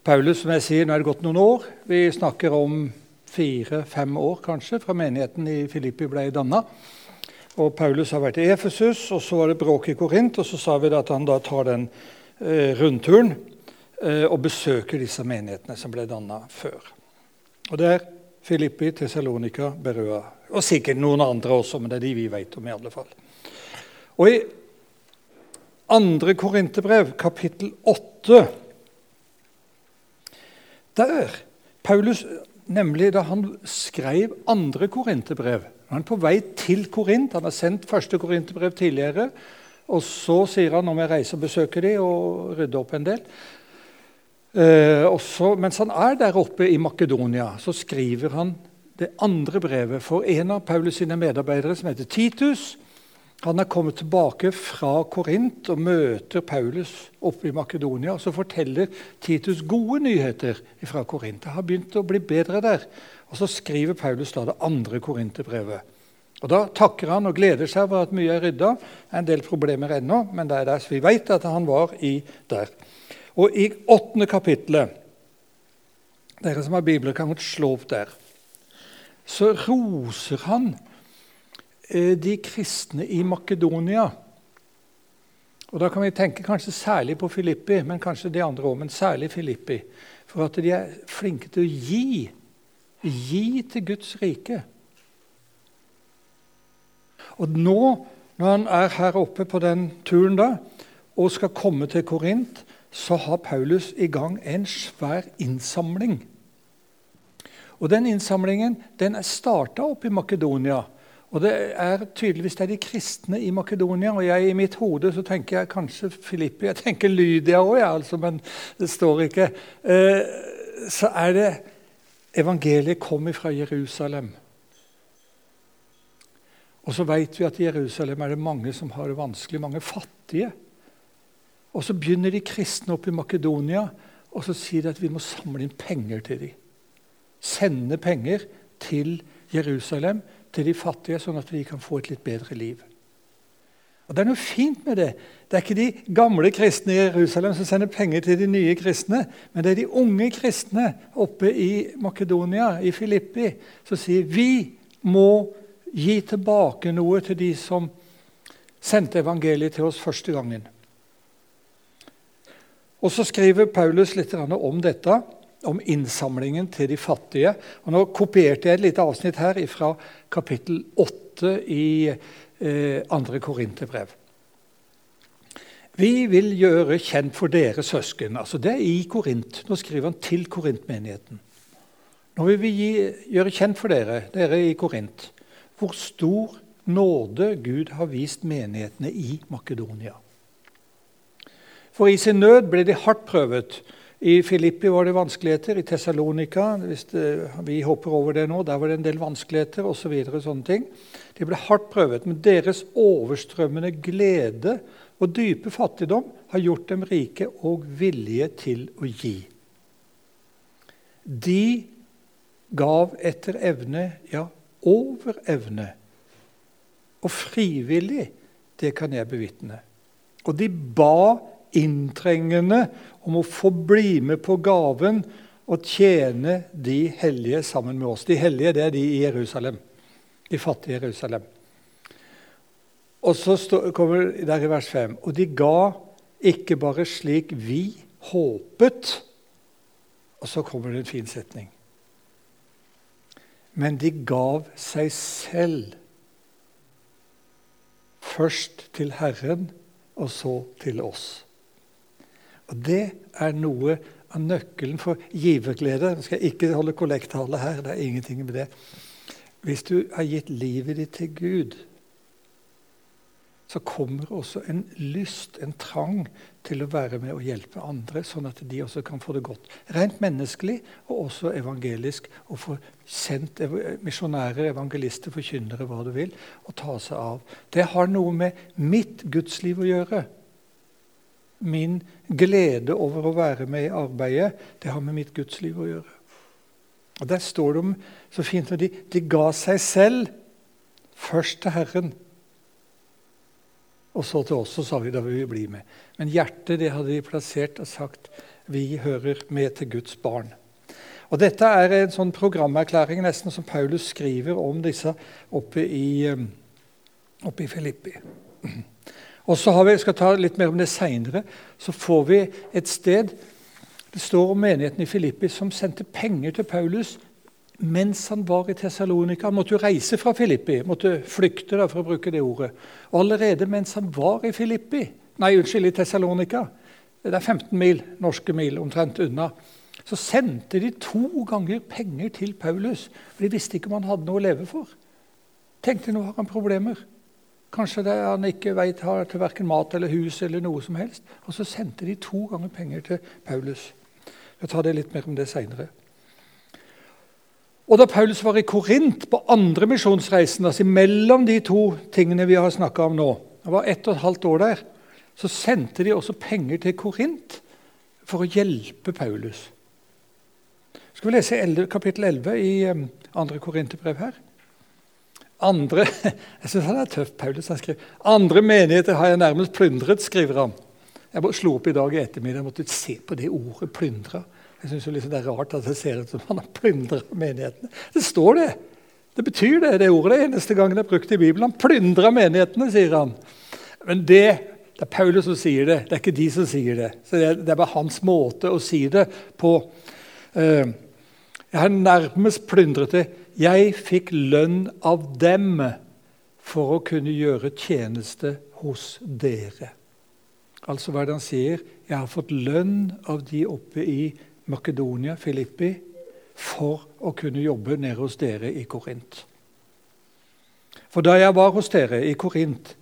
Paulus, som jeg sier, nå er det gått noen år. Vi snakker om fire-fem år kanskje fra menigheten i Filippi ble danna. Og Paulus har vært i Efesus, og så var det bråk i Korint. Og så sa vi at han da tar den eh, rundturen eh, og besøker disse menighetene som ble danna før. Og det er Filippi, Tessalonika, Berøa. Og sikkert noen andre også, men det er de vi vet om. i alle fall. Og i andre Korinterbrev, kapittel 8 Der Paulus Nemlig da han skrev andre korinterbrev. Han er på vei til Korint. Han har sendt første korinterbrev tidligere. Og så sier han om jeg reiser og besøker dem og rydder opp en del. Eh, også, mens han er der oppe i Makedonia, så skriver han det andre brevet for en av Paulus sine medarbeidere, som heter Titus. Han er kommet tilbake fra Korint og møter Paulus oppe i Makedonia. og Så forteller Titus gode nyheter fra Korint. Det har begynt å bli bedre der. Og Så skriver Paulus da det andre korinterbrevet. Og Da takker han og gleder seg over at mye er rydda. Det er en del problemer ennå, men det er der så vi vet at han var i der. Og i åttende kapittelet Dere som har bibler, kan godt slå opp der. Så roser han de kristne i Makedonia. Og Da kan vi tenke kanskje særlig på Filippi, men kanskje de andre òg. Men særlig Filippi. For at de er flinke til å gi. Gi til Guds rike. Og nå, når han er her oppe på den turen da, og skal komme til Korint, så har Paulus i gang en svær innsamling. Og Den innsamlingen den er starta opp i Makedonia. Og det er tydeligvis det er de kristne i Makedonia. Og jeg i mitt hode så tenker jeg kanskje Filippi. Jeg tenker Lydia òg, altså, men det står ikke. Eh, så er det Evangeliet kom fra Jerusalem. Og så vet vi at i Jerusalem er det mange som har det vanskelig, mange fattige. Og så begynner de kristne opp i Makedonia, og så sier de at vi må samle inn penger til dem. Sende penger til Jerusalem til de fattige, sånn at de kan få et litt bedre liv. Og Det er noe fint med det. Det er ikke de gamle kristne i Jerusalem som sender penger til de nye kristne, men det er de unge kristne oppe i Makedonia, i Filippi, som sier vi må gi tilbake noe til de som sendte evangeliet til oss første gangen. Og Så skriver Paulus litt om dette om innsamlingen til de fattige. Og nå kopierte jeg et lite avsnitt her fra kapittel 8 i eh, andre Korinterbrev. Vi vil gjøre kjent for dere søsken altså Det er i Korint. Nå skriver han til Korintmenigheten. Nå vil vi gi, gjøre kjent for dere, dere i Korint, hvor stor nåde Gud har vist menighetene i Makedonia. For i sin nød ble de hardt prøvet i Filippi var det vanskeligheter. I Tessalonika Vi hopper over det nå. Der var det en del vanskeligheter osv. Så sånne ting. De ble hardt prøvet, men deres overstrømmende glede og dype fattigdom har gjort dem rike og villige til å gi. De gav etter evne, ja, over evne. Og frivillig, det kan jeg bevitne. Og de ba inntrengende om å få bli med på gaven og tjene de hellige sammen med oss. De hellige det er de i Jerusalem. De fattige i Jerusalem. Og så kommer det der i vers 5.: Og de ga ikke bare slik vi håpet Og så kommer det en fin setning. Men de gav seg selv. Først til Herren, og så til oss. Og Det er noe av nøkkelen for giverglede. Nå skal jeg ikke holde kollekttale her. det er ingenting med det. Hvis du har gitt livet ditt til Gud, så kommer også en lyst, en trang, til å være med og hjelpe andre, sånn at de også kan få det godt. Rent menneskelig og også evangelisk. Og få sendt misjonærer, evangelister, forkynnere, hva du vil, og ta seg av. Det har noe med mitt gudsliv å gjøre min glede over å være med i arbeidet, det har med mitt gudsliv å gjøre. Og Der står det om, så fint de, de ga seg selv først til Herren. Og så til oss, så sa vi da vil vi bli med. Men hjertet det hadde de plassert og sagt vi hører med til Guds barn. Og Dette er en sånn programerklæring nesten som Paulus skriver om disse oppe i, um, oppe i Filippi. Og så har vi, jeg skal ta litt mer om det seinere. Så får vi et sted Det står om menigheten i Filippi som sendte penger til Paulus mens han var i Tessalonika. Han måtte jo reise fra Filippi, måtte flykte, da, for å bruke det ordet. Og allerede mens han var i Filippi, nei, unnskyld, i Tessalonika Det er 15 mil, norske mil omtrent unna. Så sendte de to ganger penger til Paulus, for de visste ikke om han hadde noe å leve for. Tenkte nå har han problemer. Kanskje det han ikke vet har til verken mat eller hus eller noe som helst. Og så sendte de to ganger penger til Paulus. Jeg tar det litt mer om det seinere. Og da Paulus var i Korint på andre misjonsreisen, altså mellom de to tingene vi har snakka om nå, det var ett og et halvt år der, så sendte de også penger til Korint for å hjelpe Paulus. Skal vi lese 11, kapittel 11 i um, andre Korinterbrev her? Andre, jeg synes han er tøff, Paulus. han skriver, Andre menigheter har jeg nærmest plyndret, skriver han. Jeg slo opp i dag i ettermiddag og måtte se på det ordet 'plyndra'. Jeg synes liksom det er rart at det ser ut som han har plyndra menighetene. Det står det. Det betyr det, det ordet. Det eneste gangen det er brukt i Bibelen. Han plyndra menighetene, sier han. Men det, det er Paulus som sier det, det er ikke de som sier det. Så Det, det er bare hans måte å si det på. Uh, jeg har nærmest plyndret det. Jeg fikk lønn av dem for å kunne gjøre tjeneste hos dere. Altså hva er det han sier? Jeg har fått lønn av de oppe i Makedonia, Filippi, for å kunne jobbe nede hos dere i Korint. For da jeg var hos dere i Korint,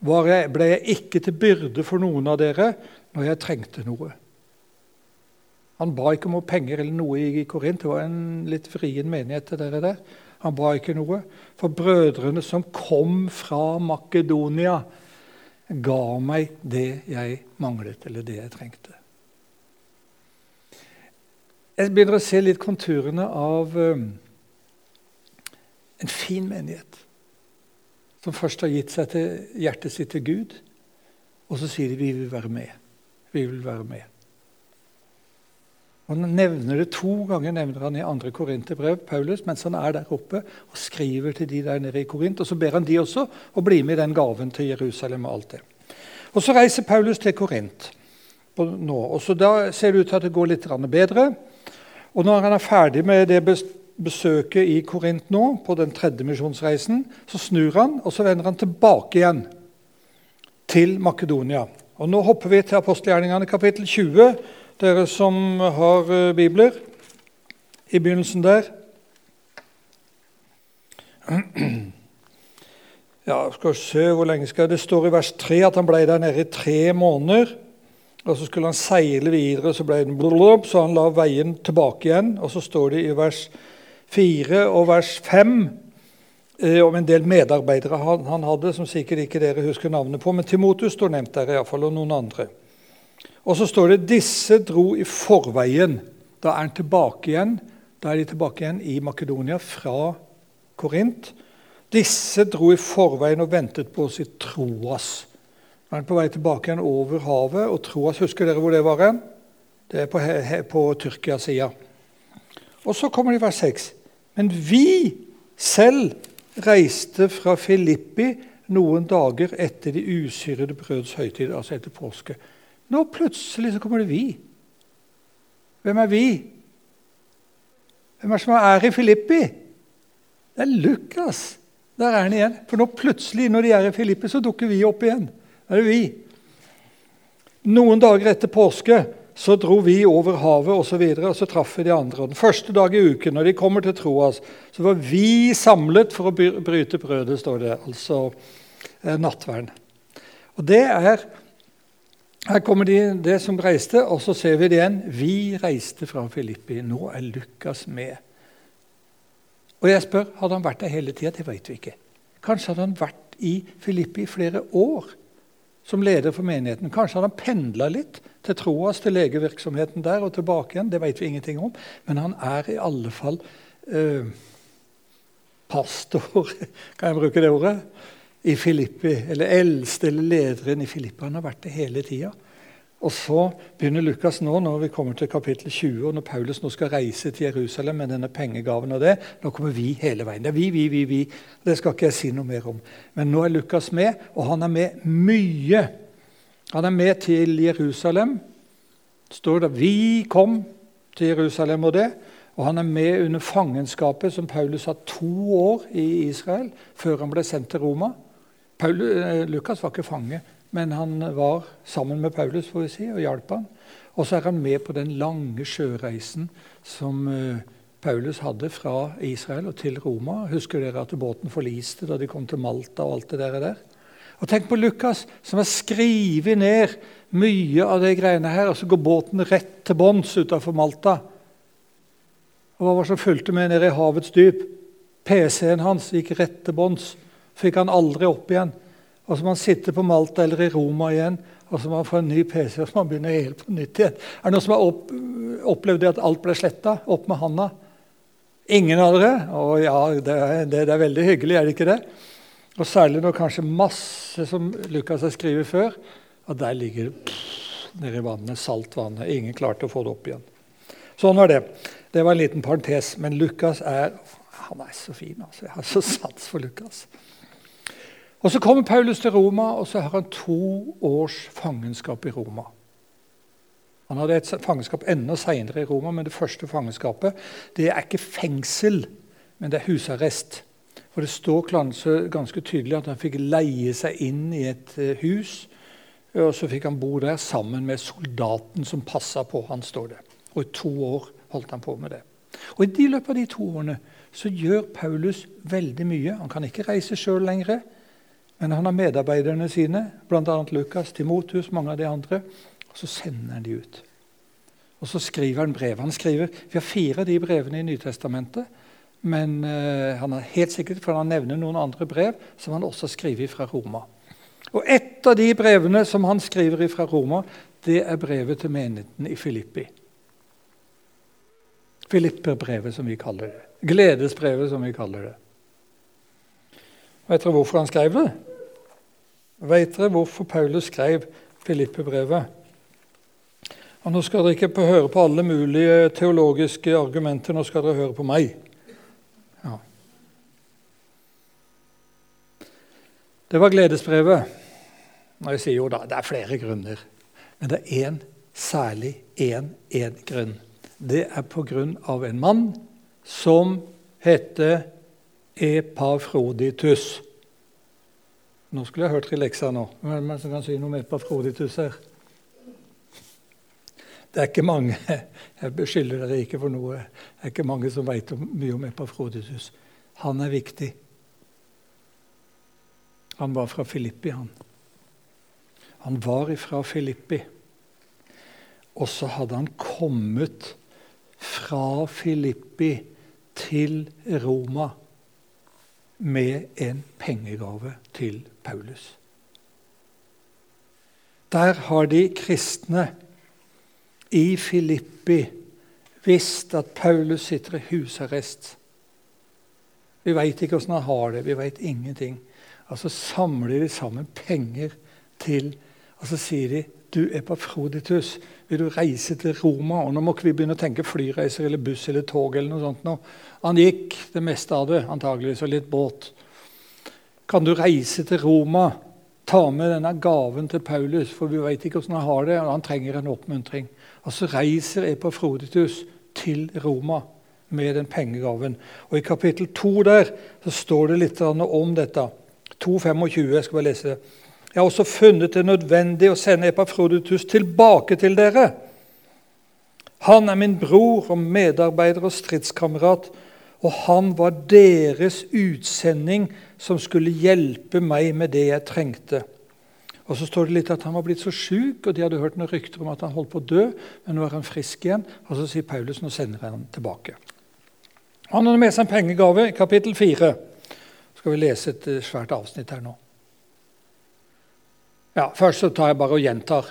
ble jeg ikke til byrde for noen av dere når jeg trengte noe. Han ba ikke om penger eller noe i Korint. Det var en litt vrien menighet. til dere der. Han ba ikke noe. For brødrene som kom fra Makedonia, ga meg det jeg manglet, eller det jeg trengte. Jeg begynner å se litt konturene av um, en fin menighet som først har gitt seg til hjertet sitt til Gud, og så sier de vi vil være med. Vi vil være med. Han nevner det To ganger nevner han i andre Korinterbrev Paulus, mens han er der oppe og skriver til de der nede i Korint. Og Så ber han de også å bli med i den gaven til Jerusalem. Og alt det. Og Så reiser Paulus til Korint nå. og så Da ser det ut til at det går litt bedre. Og når han er ferdig med det besøket i Korint nå, på den tredje misjonsreisen, så snur han og så vender han tilbake igjen til Makedonia. Og Nå hopper vi til apostelgjerningene kapittel 20, dere som har uh, bibler. I begynnelsen der. Ja, skal se hvor lenge skal Det står i vers 3 at han ble der nede i tre måneder. Og Så skulle han seile videre, så ble den blub, så han la veien tilbake igjen. Og så står det i vers 4 og vers 5 eh, om en del medarbeidere han, han, hadde, som sikkert ikke dere husker navnet på. Men Timotus står nevnt der, iallfall, og noen andre. Og så står det disse dro i forveien. Da er tilbake igjen. Da er de tilbake igjen i Makedonia fra Korint. Disse dro i forveien og ventet på oss i Troas. Nå er han på vei tilbake igjen over havet. og Troas, Husker dere hvor det var? Det er på, på Tyrkia-sida. Og så kommer det i vers 6. Men vi selv reiste fra Filippi noen dager etter de usyrede brøds høytid, altså etter påske. Nå plutselig så kommer det vi. Hvem er vi? Hvem er det som er i Filippi? Det er Lukas. Der er han igjen. For nå plutselig, når de er i Filippi, så dukker vi opp igjen er det vi. Noen dager etter påske så dro vi over havet og så, videre, og så traff vi de andre. Og den første dag i uken, når de kommer til Troas, så var vi samlet for å bryte brødet, står det. Altså eh, nattvern. Og det er Her kommer de, det som reiste, og så ser vi det igjen. Vi reiste fra Filippi. Nå er Lukas med. Og jeg spør, hadde han vært der hele tida? Det vet vi ikke. Kanskje hadde han vært i Filippi i flere år som leder for menigheten. Kanskje hadde han pendla litt til Troas, til legevirksomheten der og tilbake igjen. Det vet vi ingenting om. Men han er i alle fall eh, pastor, kan jeg bruke det ordet, i Filippi. Eller eldste eller lederen i Filippi. Han har vært det hele tida. Og så begynner Lukas nå, når vi kommer til kapittel 20, og når Paulus nå skal reise til Jerusalem med denne pengegaven og det, nå kommer vi hele veien. Det er vi, vi, vi, vi. Det skal ikke jeg si noe mer om. Men nå er Lukas med, og han er med mye. Han er med til Jerusalem. står det 'Vi kom til Jerusalem' og det. Og han er med under fangenskapet som Paulus har to år i Israel, før han ble sendt til Roma. Paul, eh, Lukas var ikke fange, men han var sammen med Paulus får vi si, og hjalp han. Og så er han med på den lange sjøreisen som uh, Paulus hadde fra Israel og til Roma. Husker dere at båten forliste da de kom til Malta og alt det der? Og Tenk på Lukas, som har skrevet ned mye av de greiene her, og så går båten rett til bunns utafor Malta. Og Hva var det som fulgte med nede i havets dyp? PC-en hans gikk rett til bunns. Fikk han aldri opp igjen. Og så må han sitte på Malta eller i Roma igjen, og så må han få en ny PC og så må han begynne helt på nytt igjen. Er det noen som har opp, opplevd at alt ble sletta? Opp med handa. Ingen av dere? Å ja, det er, det er veldig hyggelig, er det ikke det? Og særlig når kanskje masse som Lukas har skrevet før, at der ligger det nede i vannet, saltvannet. Ingen klarte å få det opp igjen. Sånn var det. Det var en liten parentes. Men Lukas er han er så fin. altså. Jeg har så sats for Lukas. Og Så kommer Paulus til Roma, og så har han to års fangenskap i Roma. Han hadde et fangenskap enda seinere i Roma, men det første fangenskapet det er ikke fengsel, men det er husarrest. For Det står ganske tydelig at han fikk leie seg inn i et eh, hus. Og så fikk han bo der sammen med soldaten som passa på han, står det. Og i to år holdt han på med det. Og I løpet av de to årene så gjør Paulus veldig mye. Han kan ikke reise sjøl lenger. Men han har medarbeiderne sine, bl.a. Lukas, Timotus, mange av de andre. Og så sender han de ut. Og så skriver han brev. Han skriver, Vi har fire av de brevene i Nytestamentet. Men uh, han har helt sikkert, for han nevner noen andre brev som han også skriver fra Roma. Og Et av de brevene som han skriver fra Roma, det er brevet til menigheten i Filippi. Filipperbrevet, som vi kaller det. Gledesbrevet, som vi kaller det. Vet dere hvorfor han skrev det? Vet dere hvorfor Paulus skrev Filippe-brevet? Og Nå skal dere ikke høre på alle mulige teologiske argumenter, nå skal dere høre på meg. Ja. Det var gledesbrevet. Når jeg sier jo da, Det er flere grunner, men det er én, særlig én, én grunn. Det er på grunn av en mann som heter Epafroditus. Nå skulle jeg hørt i nå. Hvem er det som kan si noe med Epafroditus her? Det er ikke mange jeg beskylder dere ikke for noe, det er ikke mange som vet mye om Epafroditus. Han er viktig. Han var fra Filippi, han. Han var fra Filippi. Og så hadde han kommet fra Filippi til Roma med en pengegave til Paulus. Der har de kristne i Filippi visst at Paulus sitter i husarrest. Vi veit ikke åssen han har det, vi veit ingenting. Altså samler de sammen penger til Og så sier de du er på Froditus, vil du reise til Roma? Og nå må ikke vi begynne å tenke flyreiser eller buss eller tog. eller noe sånt. Nå. Han gikk det meste av det, antageligvis, og litt båt. Kan du reise til Roma? Ta med denne gaven til Paulus, for vi vet ikke hvordan han har det. og Han trenger en oppmuntring. Og så reiser Epafroditus til Roma med den pengegaven. Og I kapittel 2 der så står det litt om dette. 2.25. Jeg skal bare lese det. Jeg har også funnet det nødvendig å sende Epafroditus tilbake til dere. Han er min bror og medarbeider og stridskamerat, og han var deres utsending som skulle hjelpe meg med det jeg trengte. Og så står det litt at Han var blitt så sjuk, og de hadde hørt noen rykter om at han holdt på å dø. Men nå er han frisk igjen, og så sier Paulus nå sender han tilbake. Han hadde med seg en pengegave i kapittel 4. Skal vi lese et eh, svært avsnitt her nå. Ja, Først så tar jeg bare og gjentar.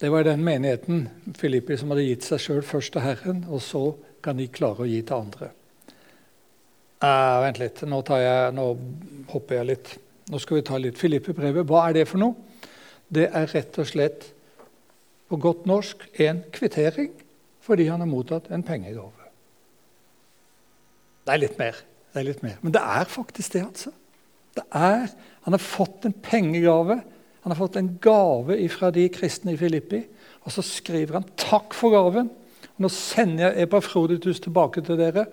Det var den menigheten Filippi som hadde gitt seg sjøl først til Herren, og så kan de klare å gi til andre. Uh, vent litt, nå, jeg, nå, hopper jeg litt. Nå skal vi ta litt Filippi-brevet. Hva er det for noe? Det er rett og slett På godt norsk en kvittering fordi han har mottatt en pengegave. Det er litt mer. det er litt mer. Men det er faktisk det, altså. Det er, Han har fått en pengegave. Han har fått en gave fra de kristne i Filippi. Og så skriver han 'takk for gaven'. Nå sender jeg Epafroditus tilbake til dere.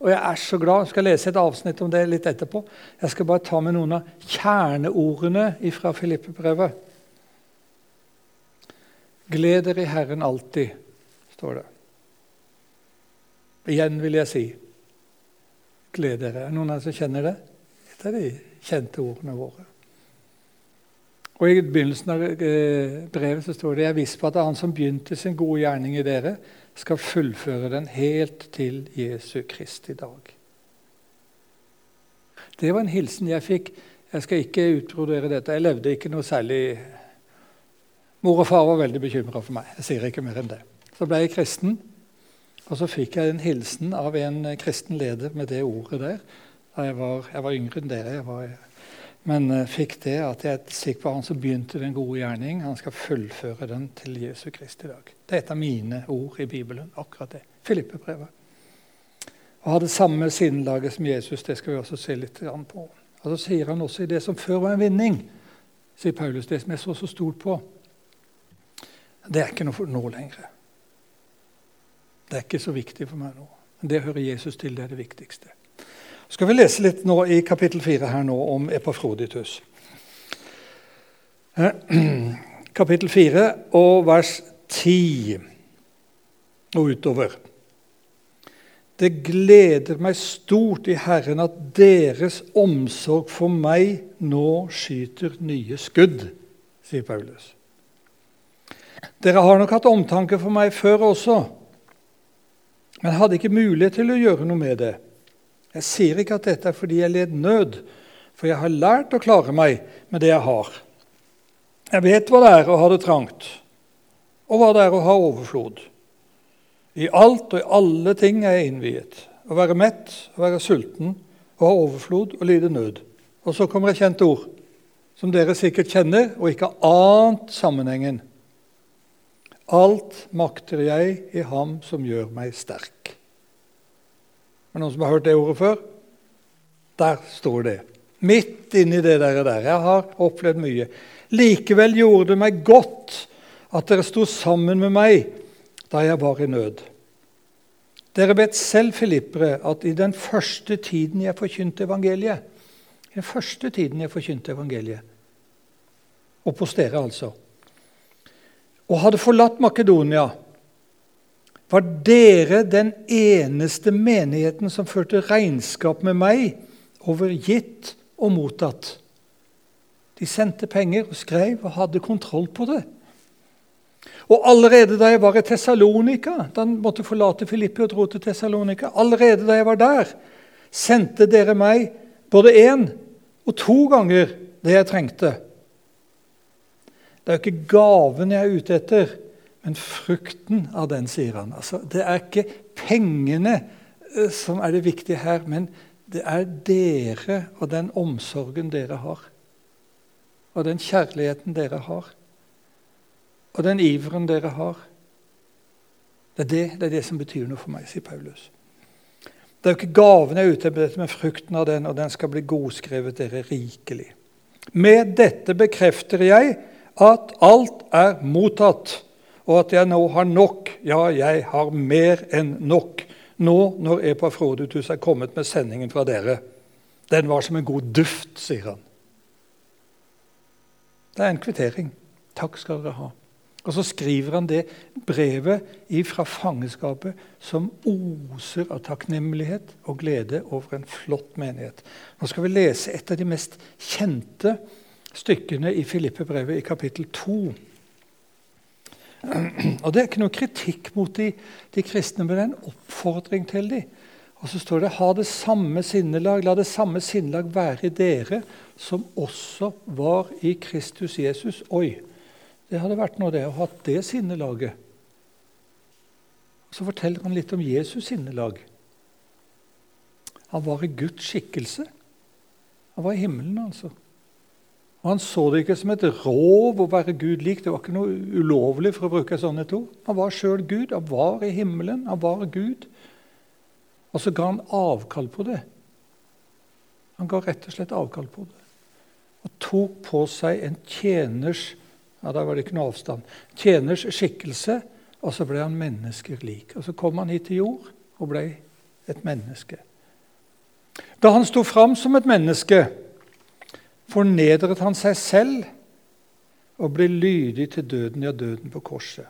Og jeg er så glad. Jeg skal lese et avsnitt om det litt etterpå. Jeg skal bare ta med noen av kjerneordene fra Filippe-brevet. Gled dere i Herren alltid, står det. Igjen vil jeg si gled dere. Er det noen av dere som kjenner det? Et av de kjente ordene våre. Og I begynnelsen av eh, brevet så står det jeg er viss på at han som begynte sin gode gjerning i dere, skal fullføre den helt til Jesu Kristi dag. Det var en hilsen jeg fikk. Jeg skal ikke utbrodere dette. Jeg levde ikke noe særlig Mor og far var veldig bekymra for meg. Jeg sier ikke mer enn det. Så ble jeg kristen, og så fikk jeg en hilsen av en kristen leder med det ordet der. Jeg var, jeg var yngre enn dere. jeg var men uh, fikk det at jeg er sikker på han som begynte den gode gjerning, han skal fullføre den til Jesu Kristi dag. Det er et av mine ord i Bibelen. akkurat det. Filippebrevet. Å ha det samme sinnelaget som Jesus, det skal vi også se litt på. Og Så sier han også i det som før var en vinning, sier Paulus, det som jeg så så stort på, det er ikke noe for nå lenger. Det er ikke så viktig for meg nå. Men det hører Jesus til, det er det viktigste skal vi lese litt nå i kapittel 4 her nå om Epafroditus. Kapittel 4 og vers 10 og utover. Det gleder meg stort i Herren at deres omsorg for meg nå skyter nye skudd, sier Paulus. Dere har nok hatt omtanke for meg før også, men hadde ikke mulighet til å gjøre noe med det. Jeg sier ikke at dette er fordi jeg led nød, for jeg har lært å klare meg med det jeg har. Jeg vet hva det er å ha det trangt, og hva det er å ha overflod. I alt og i alle ting er jeg innviet. Å være mett, å være sulten, å ha overflod og lide nød. Og så kommer et kjent ord, som dere sikkert kjenner og ikke har ant sammenhengen. Alt makter jeg i Ham som gjør meg sterk. Er det noen som har hørt det ordet før? Der står det. Midt inni det der. der. Jeg har opplevd mye. Likevel gjorde det meg godt at dere sto sammen med meg da jeg var i nød. Dere vet selv, filippere, at i den første tiden jeg forkynte evangeliet I den første tiden jeg forkynte evangeliet, opp hos dere altså, og hadde forlatt Makedonia var dere den eneste menigheten som førte regnskap med meg over gitt og mottatt. De sendte penger og skrev og hadde kontroll på det. Og allerede da jeg var i Tessalonika, da han måtte forlate Filippi og dro til Tessalonika, allerede da jeg var der, sendte dere meg både én og to ganger det jeg trengte. Det er jo ikke gaven jeg er ute etter, men frukten av den, sier han. Altså, det er ikke pengene eh, som er det viktige her, men det er dere og den omsorgen dere har. Og den kjærligheten dere har. Og den iveren dere har. Det er det, det er det, som betyr noe for meg, sier Paulus. Det er jo ikke gaven jeg er ute etter, men frukten av den, og den skal bli godskrevet dere rikelig. Med dette bekrefter jeg at alt er mottatt og at jeg nå har nok. Ja, jeg har mer enn nok. Nå når Epafroditus er kommet med sendingen fra dere. Den var som en god duft, sier han. Det er en kvittering. Takk skal dere ha. Og så skriver han det brevet fra fangeskapet som oser av takknemlighet og glede over en flott menighet. Nå skal vi lese et av de mest kjente stykkene i Filippe-brevet i kapittel 2. Og Det er ikke noe kritikk mot de, de kristne, men det er en oppfordring til dem. Og så står det ha det samme sinnelag, la det samme sinnelag være i dere som også var i Kristus Jesus. Oi, det hadde vært noe, det, å ha det sinnelaget. Så forteller han litt om Jesus' sinnelag. Han var i Guds skikkelse. Han var i himmelen, altså. Og Han så det ikke som et rov å være Gud lik. Det var ikke noe ulovlig. for å bruke sånne to. Han var sjøl Gud. Han var i himmelen. Han var Gud. Og så ga han avkall på det. Han ga rett og slett avkall på det. Og tok på seg en tjeners ja, da var det ikke noe avstand, tjeners skikkelse, og så ble han mennesker lik. Og Så kom han hit til jord og ble et menneske. Da han sto fram som et menneske, fornedret han seg selv og ble lydig til døden, ja, døden på korset.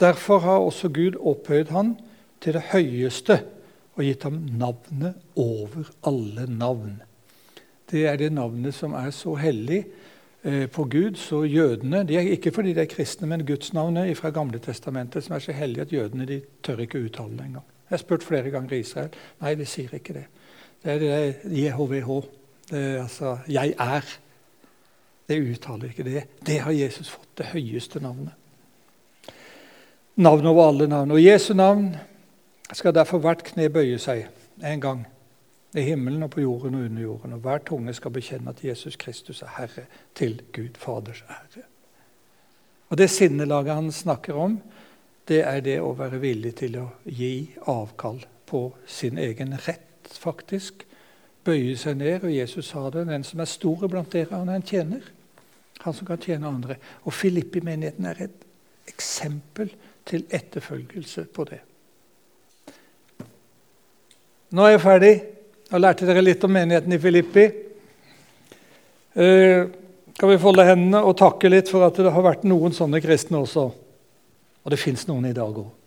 Derfor har også Gud opphøyd han til det høyeste og gitt ham navnet over alle navn. Det er det navnet som er så hellig eh, på Gud, så jødene de er Ikke fordi de er kristne, men gudsnavnet fra Gamle testamentet som er så hellig at jødene de tør ikke uttale det engang. Jeg har spurt flere ganger i Israel. Nei, de sier ikke det. Det er det JHVH. Det altså 'jeg er'. Det uttaler ikke det. Det har Jesus fått, det høyeste navnet. Navn over alle navn. Og Jesu navn skal derfor hvert kne bøye seg en gang. I himmelen og på jorden og under jorden. Og hver tunge skal bekjenne at Jesus Kristus er Herre til Gud Faders ære. Og Det sinnelaget han snakker om, det er det å være villig til å gi avkall på sin egen rett, faktisk. Bøye seg ned, og Jesus sa det. Den som er stor blant dere, han er en tjener. Han som kan tjene andre. Og Filippi-menigheten er et eksempel til etterfølgelse på det. Nå er jeg ferdig. Jeg lærte dere litt om menigheten i Filippi. Eh, kan vi folde hendene og takke litt for at det har vært noen sånne kristne også? Og det fins noen i dag òg.